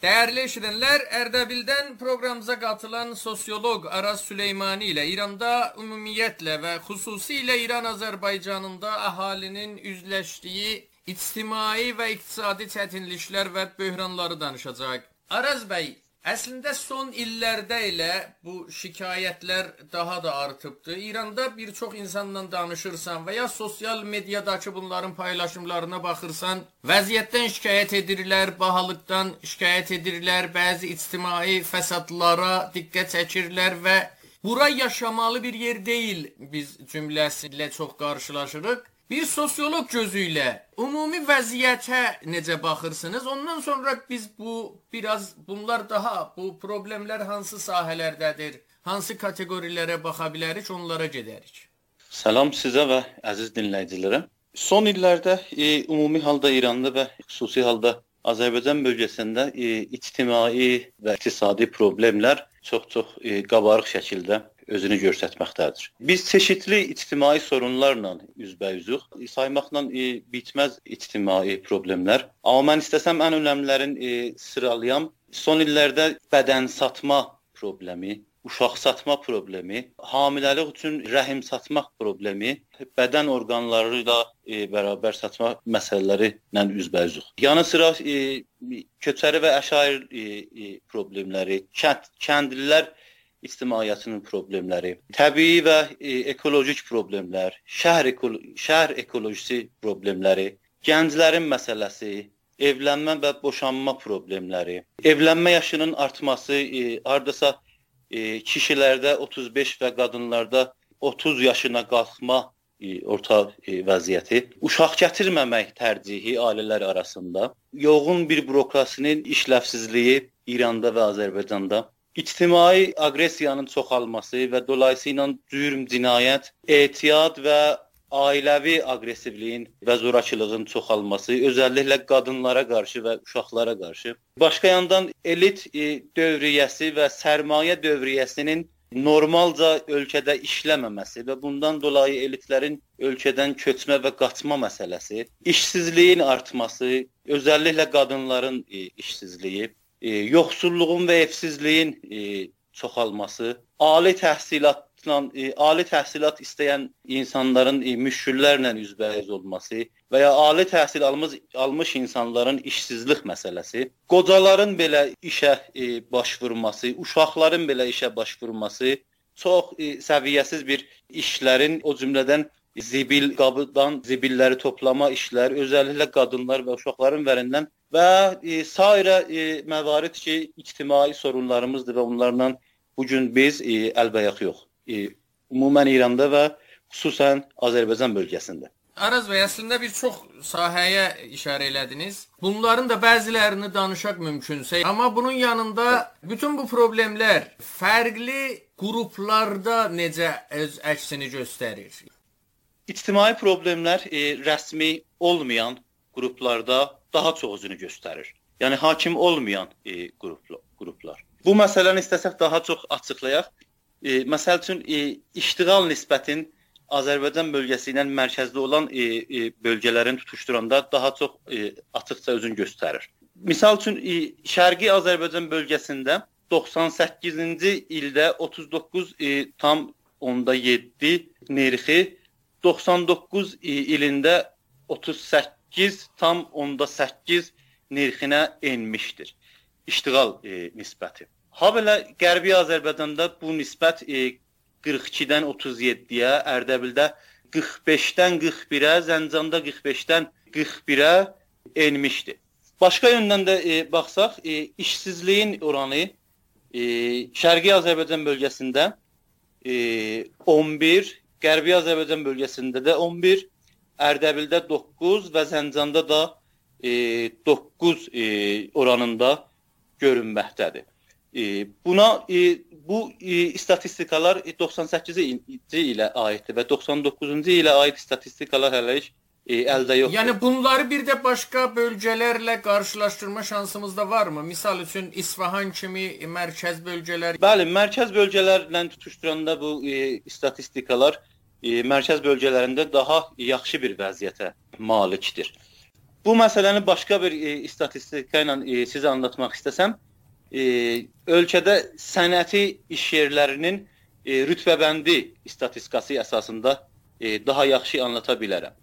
Dəyərli eşidənlər, Ərdəbildən proqramımıza qatılan sosioloq Araz Süleymani ilə İranda ümumiyyətlə və xüsusilə İran-Azərbaycanında əhalinin üzləşdiyi ictimai və iqtisadi çətinliklər və böhranları danışacaq. Araz bəy, Əslində son illərdə elə bu şikayətlər daha da artıbdı. İranda bir çox insanla danışırsan və ya sosial mediadakı bunların paylaşımlarına baxırsan, vəziyyətdən şikayət edirlər, bahalıqdan şikayət edirlər, bəzi ictimai fəsadlara diqqət çəkirlər və bura yaşamalı bir yer deyil biz cümləsi ilə çox qarşılaşırıq. Bir sosioloq gözü ilə ümumi vəziyyətə necə baxırsınız? Ondan sonra biz bu biraz bunlar daha bu problemlər hansı sahələrdədir? Hansı kateqorilərə baxa bilərik, onlara gedərik. Salam sizə və əziz dinləyicilərə. Son illərdə e, ümumi halda İranda və xüsusi halda Azərbaycan bölgəsində e, ictimai və iqtisadi problemlər çox-çox e, qabarıq şəkildə özünü göstərməkdədir. Biz çeşidli ictimai sorunlarla üzbəyüzük. Saymaqla e, bitməz ictimai problemlər. Amma mən istəsəm ən önəmlilərin e, sıralayam. Son illərdə bədən satma problemi, uşaq satma problemi, hamiləlik üçün rəhim satmaq problemi, bədən orqanları ilə e, bərabər satma məsələləri ilə üzbəyüzük. Yanı sıra e, köçəri və əşair e, e, problemləri, kənd kəndlilər ictimaiyyətinin problemləri, təbii və e, ekolojik problemlər, şəhər ekolo şəhər ekolojisi problemləri, gənclərin məsələsi, evlənmə və boşanma problemləri, evlənmə yaşının artması, e, hardasa e, kişilərdə 35 və qadınlarda 30 yaşına qalxma e, orta e, vəziyyəti, uşaq gətirməmək tərcihi ailələr arasında, yoğun bir bürokrasinin işləvsizliyi İranda və Azərbaycanda ictimai aqressiyanın çoxalması və dolayısıyla cürm, cinayət, ehtiyat və ailəvi aqressivliyin və zorakılığın çoxalması, özəlliklə qadınlara qarşı və uşaqlara qarşı. Başqa yandan elit e, dövriyyəsi və sərmayə dövriyyəsinin normalca ölkədə işləməməsi və bundan dolayı elitlərin ölkədən köçmə və qaçma məsələsi, işsizliyin artması, özəlliklə qadınların e, işsizliyi e, yoxsulluğun və evsizliyin e, çoxalması, ali təhsilatla e, ali təhsilat istəyən insanların e, müşküllərlə üzbəyiz olması və ya ali təhsil almış almış insanların işsizlik məsələsi, qocaların belə işə e, başvurması, uşaqların belə işə başvurması, çox e, səviyyəsiz bir işlərin o cümlədən zibil qabıdan zibilləri toplama işləri, özəlliklə qadınlar və uşaqların vərindən və e, sairə e, məvarid ki, ictimai sorunlarımızdır və onlarla bu gün biz e, əlbayaq yox. E, ümumən İranda və xüsusən Azərbaycan bölgəsində. Araz bəy, əslində bir çox sahəyə işarə elədiniz. Bunların da bəzilərini danışaq mümkünsə, amma bunun yanında bütün bu problemlər fərqli qruplarda necə öz əksini göstərir? İctimai problemlər e, rəsmi olmayan qruplarda daha çox özünü göstərir. Yəni hakim olmayan e, qruplar, qruplar. Bu məsələni istəsək daha çox açıqlayaq. E, məsəl üçün e, iştiqal nisbətin Azərbaycan bölgəsi ilə mərkəzdə olan e, e, bölgələrin tutuşturanda daha çox e, açıqca özünü göstərir. Misal üçün e, Şərqi Azərbaycan bölgəsində 98-ci ildə 39 e, tam onda 7 nerxi 99 e, ilində 38 8 tam onda 8 nirxinə enmişdir. İştiqal e, nisbəti. Ha belə Qərbi Azərbaycanda bu nisbət e, 42-dən 37-yə, Ərdəbildə 45-dən 41-ə, Zəncanda 45-dən 41-ə enmişdi. Başqa yöndən də e, baxsaq, e, işsizliyin oranı e, Şərqi Azərbaycan bölgəsində e, 11, Qərbi Azərbaycan bölgəsində də 11, Ərdəbildə 9 və Zəncanda da e, 9 e, oranında görünməkdədir. E, buna e, bu e, istatistikalar 98-ci ilə aiddir və 99-cu ilə aid statistikalar hələlik e, əldə yoxdur. Yəni bunları bir də başqa bölgələrlə qarşılaşdırma şansımız da varmı? Misal üçün İsfahan kimi mərkəz bölgələr. Bəli, mərkəz bölgələrlə tutuşduranda bu e, statistikalar e, mərkəz bölgələrində daha yaxşı bir vəziyyətə malikdir. bu məsələni başqa bir e, istatistika ilə e, sizə anlatmaq istəsəm, e, ölkədə sənəti iş yerlərinin e, rütbəbəndi istatistikası əsasında e, daha yaxşı anlata bilərəm.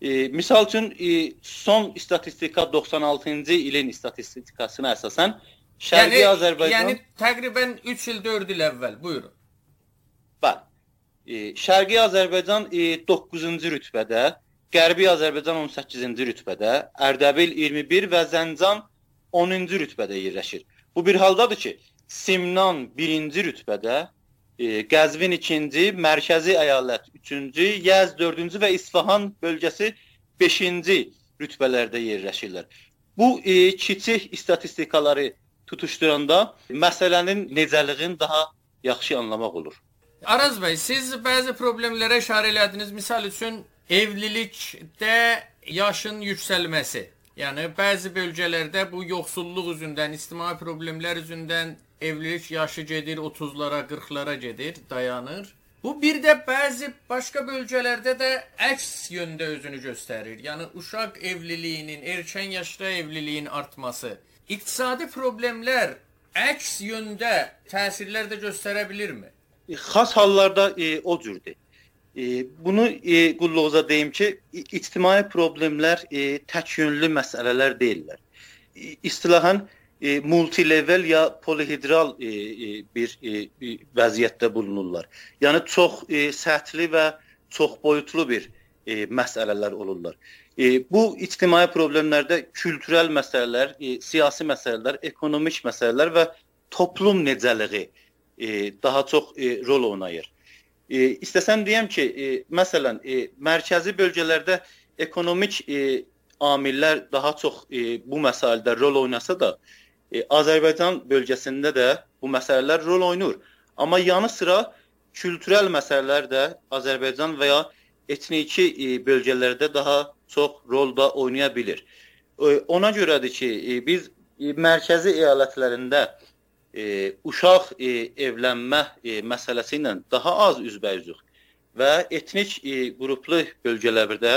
E, misal üçün e, son istatistika 96-cı ilin istatistikasına əsasən Şərqi yəni, Azərbaycan Yəni təqribən 3 il 4 il əvvəl. Buyurun. Bəli. E, Şərqi Azərbaycan e, 9-cu rütbədə, Qərbi Azərbaycan 18-ci rütbədə, Ərdəbil 21 və Zəncan 10-cu rütbədə yerləşir. Bu bir haldadır ki, Simnan 1-ci rütbədə, e, Qəzvin 2-ci, Mərkəzi əyalət 3-cü, Yəz 4-cü və İsfahan bölgəsi 5-ci rütbələrdə yerləşirlər. Bu e, kiçik istatistikaları tutuşturanda məsələnin necəliğini daha yaxşı anlamaq olur. Araz bəy, siz bəzi problemlərə işarə elədiniz. Misal üçün evlilikdə yaşın yüksəlməsi. Yəni bəzi bölgələrdə bu yoxsulluq üzündən, ictimai problemlər üzündən evlilik yaşı gedir 30-lara, 40-lara gedir, dayanır. Bu bir də bəzi başqa bölgələrdə də əks yöndə özünü göstərir. Yəni uşaq evliliyinin, erkən yaşda evliliyin artması, iqtisadi problemlər əks yöndə təsirlər də göstərə bilirmi? E, xas hallarda e, o cürdür. E, bunu e, qulluğuza deyim ki, ictimai problemlər e, tək yönlü məsələlər deyillər. E, istilahan e, multilevel ya polihidral e, e, bir e, vəziyyətdə bulunurlar. Yəni çox e, səthli və çox boyutlu bir e, məsələlər olurlar. E, bu ictimai problemlərdə kültürel məsələlər, e, siyasi məsələlər, ekonomik məsələlər və toplum necəliyi e, daha çox e, rol oynayır. E, istəsəm deyəm ki, e, məsələn, e, mərkəzi bölgələrdə ekonomik e, amillər daha çox e, bu məsələdə rol oynasa da, e, Azərbaycan bölgəsində də bu məsələlər rol oynayır. Amma yanı sıra kültürel məsələlər də Azərbaycan və ya etniki e, bölgələrdə daha çox rol da oynaya bilər. E, ona görədir ki, e, biz e, mərkəzi əyalətlərində e, uşaq e, evlənmə e, məsələsi ilə daha az üzbəyüzük və etnik e, qruplu bölgələrdə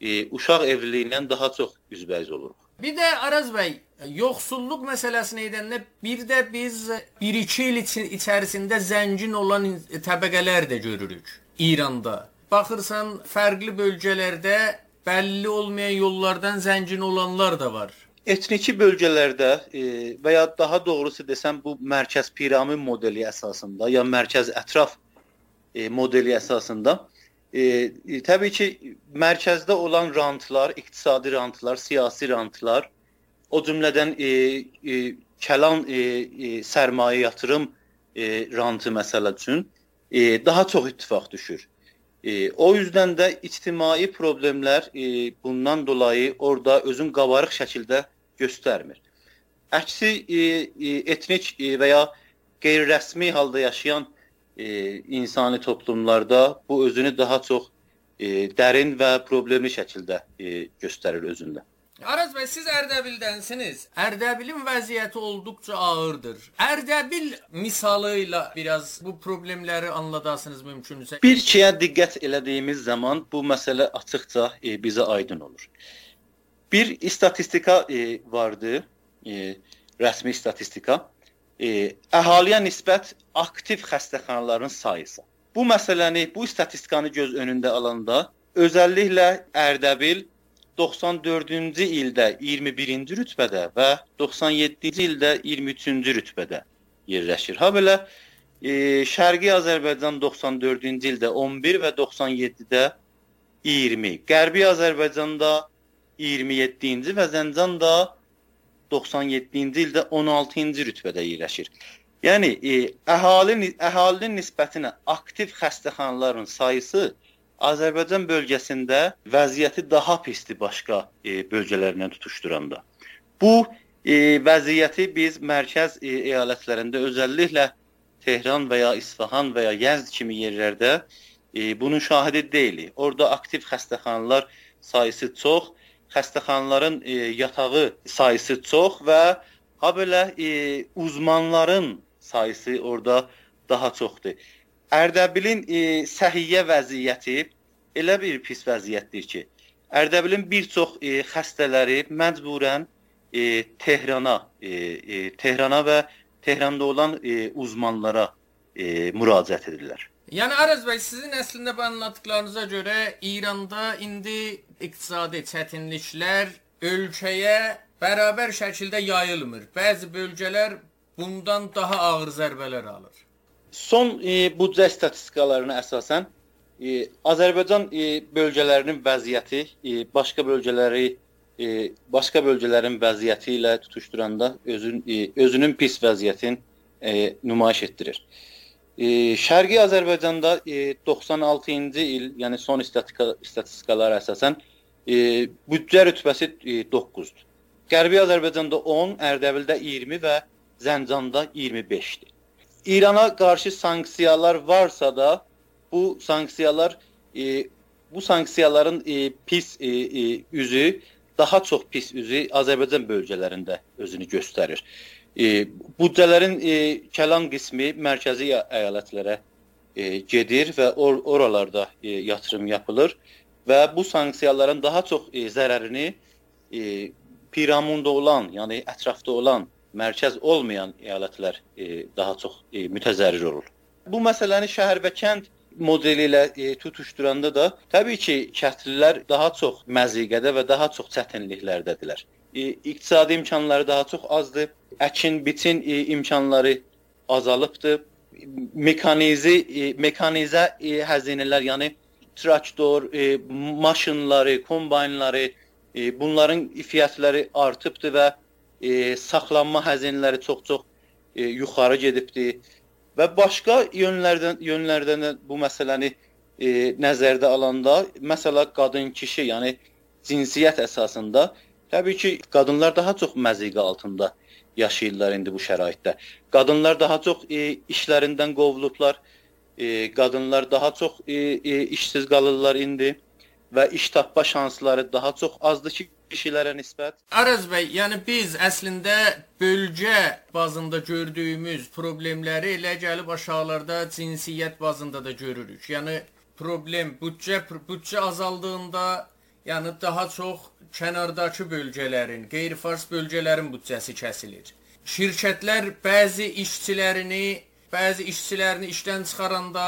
e, uşaq evliliyindən daha çox üzbəyiz oluruq. Bir də Araz bəy, yoxsulluq məsələsini edəndə bir də biz 1-2 il içərisində zəngin olan təbəqələr də görürük İranda. Baxırsan, fərqli bölgələrdə bəlli olmayan yollardan zəngin olanlar da var. Etniki bölgələrdə e, və ya daha doğrusu desəm bu mərkəz piramid modeli əsasında ya mərkəz ətraf e, modeli əsasında E, e, təbii ki, mərkəzdə olan rantlar, iqtisadi rantlar, siyasi rantlar, o cümlədən e, e, kəlan e, e, sərmayə yatırım e, rantı məsələ üçün e, daha çox ittifaq düşür. E, o yüzdən də ictimai problemlər e, bundan dolayı orada özün qabarıq şəkildə göstərmir. Əksi e, e, etnik e, və ya qeyri-rəsmi halda yaşayan e, insani toplumlarda bu özünü daha çox e, dərin və problemli şəkildə e, göstərir özündə. Araz bəy, siz Ərdəbildənsiniz. Ərdəbilin vəziyyəti olduqca ağırdır. Ərdəbil misalı ilə biraz bu problemləri anladasınız mümkünsə. Bir şeyə diqqət elədiyimiz zaman bu məsələ açıqca e, bizə aydın olur. Bir istatistika e, vardı, e, rəsmi istatistika e, əhaliyə nisbət aktiv xəstəxanaların sayısı. Bu məsələni, bu statistikanı göz önündə alanda özəlliklə Ərdəbil 94-cü ildə 21-ci rütbədə və 97-ci ildə 23-cü rütbədə yerləşir. Ha belə e, Şərqi Azərbaycan 94-cü ildə 11 və 97-də 20, Qərbi Azərbaycanda 27-ci və Zəncan da 97-ci ildə 16-cı rütbədə yerləşir. Yəni e, əhali əhalinin nisbətinə aktiv xəstəxanaların sayısı Azərbaycan bölgəsində vəziyyəti daha pisdir başqa e, bölgələrlə tutuşduranda. Bu e, vəziyyəti biz mərkəz e, əyalətlərində özəlliklə Tehran və ya İsfahan və ya Yəzd kimi yerlərdə e, bunun şahidi deyilik. Orada aktiv xəstəxanalar sayısı çox xəstəxanaların e, yatağı sayısı çox və ha belə e, uzmanların sayısı orada daha çoxdur. Ərdəbilin e, səhiyyə vəziyyəti elə bir pis vəziyyətdir ki, Ərdəbilin bir çox e, xəstələri məcburən e, Tehrana, e, e, Tehrana və Tehranda olan e, uzmanlara e, müraciət edirlər. Yəni Araz bəy, sizin əslində bu anlatdıqlarınıza görə İranda indi iqtisadi çətinliklər ölkəyə bərabər şəkildə yayılmır. Bəzi bölgələr bundan daha ağır zərbələr alır. Son e, büdcə statistikalarına əsasən e, Azərbaycan e, bölgələrinin vəziyyəti e, başqa bölgələri e, başqa bölgələrin vəziyyəti ilə tutuşduranda özün e, özünün pis vəziyyətin e, nümayiş etdirir. E, Şərqi Azərbaycanda e, 96-cı il, yəni son istatistika statistikalara əsasən e, büdcə rütbəsi e, 9-dur. Qərbi Azərbaycanda 10, Ərdəbildə 20 və Zəncanda 25-dir. İrana qarşı sanksiyalar varsa da bu sanksiyalar e, bu sanksiyaların e, pis e, e, üzü daha çox pis üzü Azərbaycan bölgələrində özünü göstərir. E, büdcələrin e, kəlan qismi mərkəzi əyalətlərə e, gedir və or oralarda e, yatırım yapılır və bu sanksiyaların daha çox e, zərərini e, piramunda olan, yəni ətrafda olan, mərkəz olmayan əyalətlər e, daha çox e, mütəzərrir olur. Bu məsələni şəhər və kənd modeli ilə e, tutuşduranda da təbii ki, kəndlilər daha çox məziqədə və daha çox çətinliklərdədirlər. E, iqtisadi imkanları daha çox azdır əkin, biçin e, imkanları azalıbdır. Mekanizi, e, mekanizə e, xəzinələr, yəni traktor, e, maşınları, kombaynları, e, bunların fiyatları artıbdır və e, saxlanma xəzinələri çox-çox e, yuxarı gedibdir. Və başqa yönlərdən yönlərdən bu məsələni e, nəzərdə alanda, məsələ qadın-kişi, yəni cinsiyyət əsasında təbii ki, qadınlar daha çox məziqə altında yaşayırlar indi bu şəraitdə. Qadınlar daha çox e, işlərindən qovulublar. E, qadınlar daha çox e, e, işsiz qalırlar indi və iş tapma şansları daha çox azdır ki, kişilərə nisbət. Araz bəy, yəni biz əslində bölgə bazında gördüyümüz problemləri elə gəlib aşağılarda cinsiyyət bazında da görürük. Yəni problem büdcə büdcə azaldığında yəni daha çox kənardakı bölgələrin, qeyri-fars bölgələrin büdcəsi kəsilir. Şirkətlər bəzi işçilərini, bəzi işçilərini işdən çıxaranda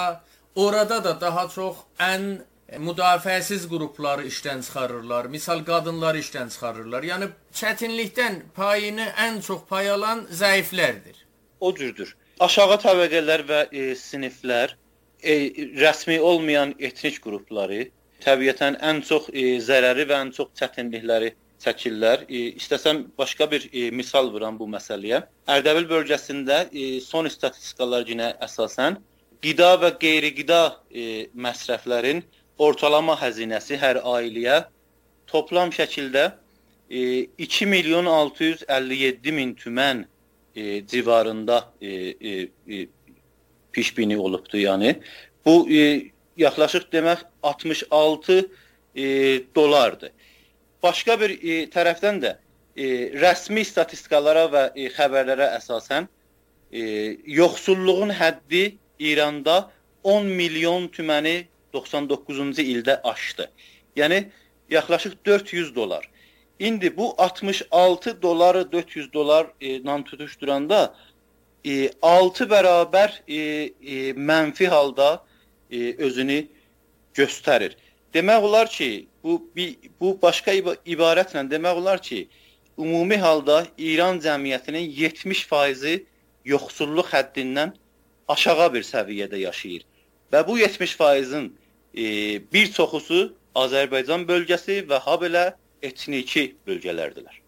orada da daha çox ən müdafiəsiz qrupları işdən çıxarırlar. Misal qadınları işdən çıxarırlar. Yəni çətinlikdən payını ən çox pay alan zəiflərdir. O cürdür. Aşağı təbəqələr və e, siniflər e, rəsmi olmayan etnik qrupları təbiətən ən çox e, zərəri və ən çox çətinlikləri çəkirlər. E, istəsəm başqa bir e, misal vuram bu məsələyə. Ərdəbil bölgəsində e, son statistikalar yenə əsasən qida və qeyri-qida e, məsrəflərin ortalama xəzinəsi hər ailəyə toplam şəkildə e, 2 milyon 657 min tümən e, civarında e, e, e, pişbini olubdu, yəni. Bu e, yaxlaşıq demək 66 e, dollardır. Başqa bir e, tərəfdən də e, rəsmi statistikalara və e, xəbərlərə əsasən e, yoxsulluğun həddi İranda 10 milyon tüməni 99-cu ildə aşdı. Yəni yaxlaşıq 400 dollar. İndi bu 66 doları 400 dolar ilə e, tutuşduranda e, 6 bərabər e, e, mənfi halda e, özünü göstərir. Demək olar ki, bu bu başqa ibarətlə demək olar ki, ümumi halda İran cəmiyyətinin 70%-i yoxsulluq həddindən aşağı bir səviyyədə yaşayır. Və bu 70%-in e, bir çoxusu Azərbaycan bölgəsi və ha belə etniki bölgələrdilər.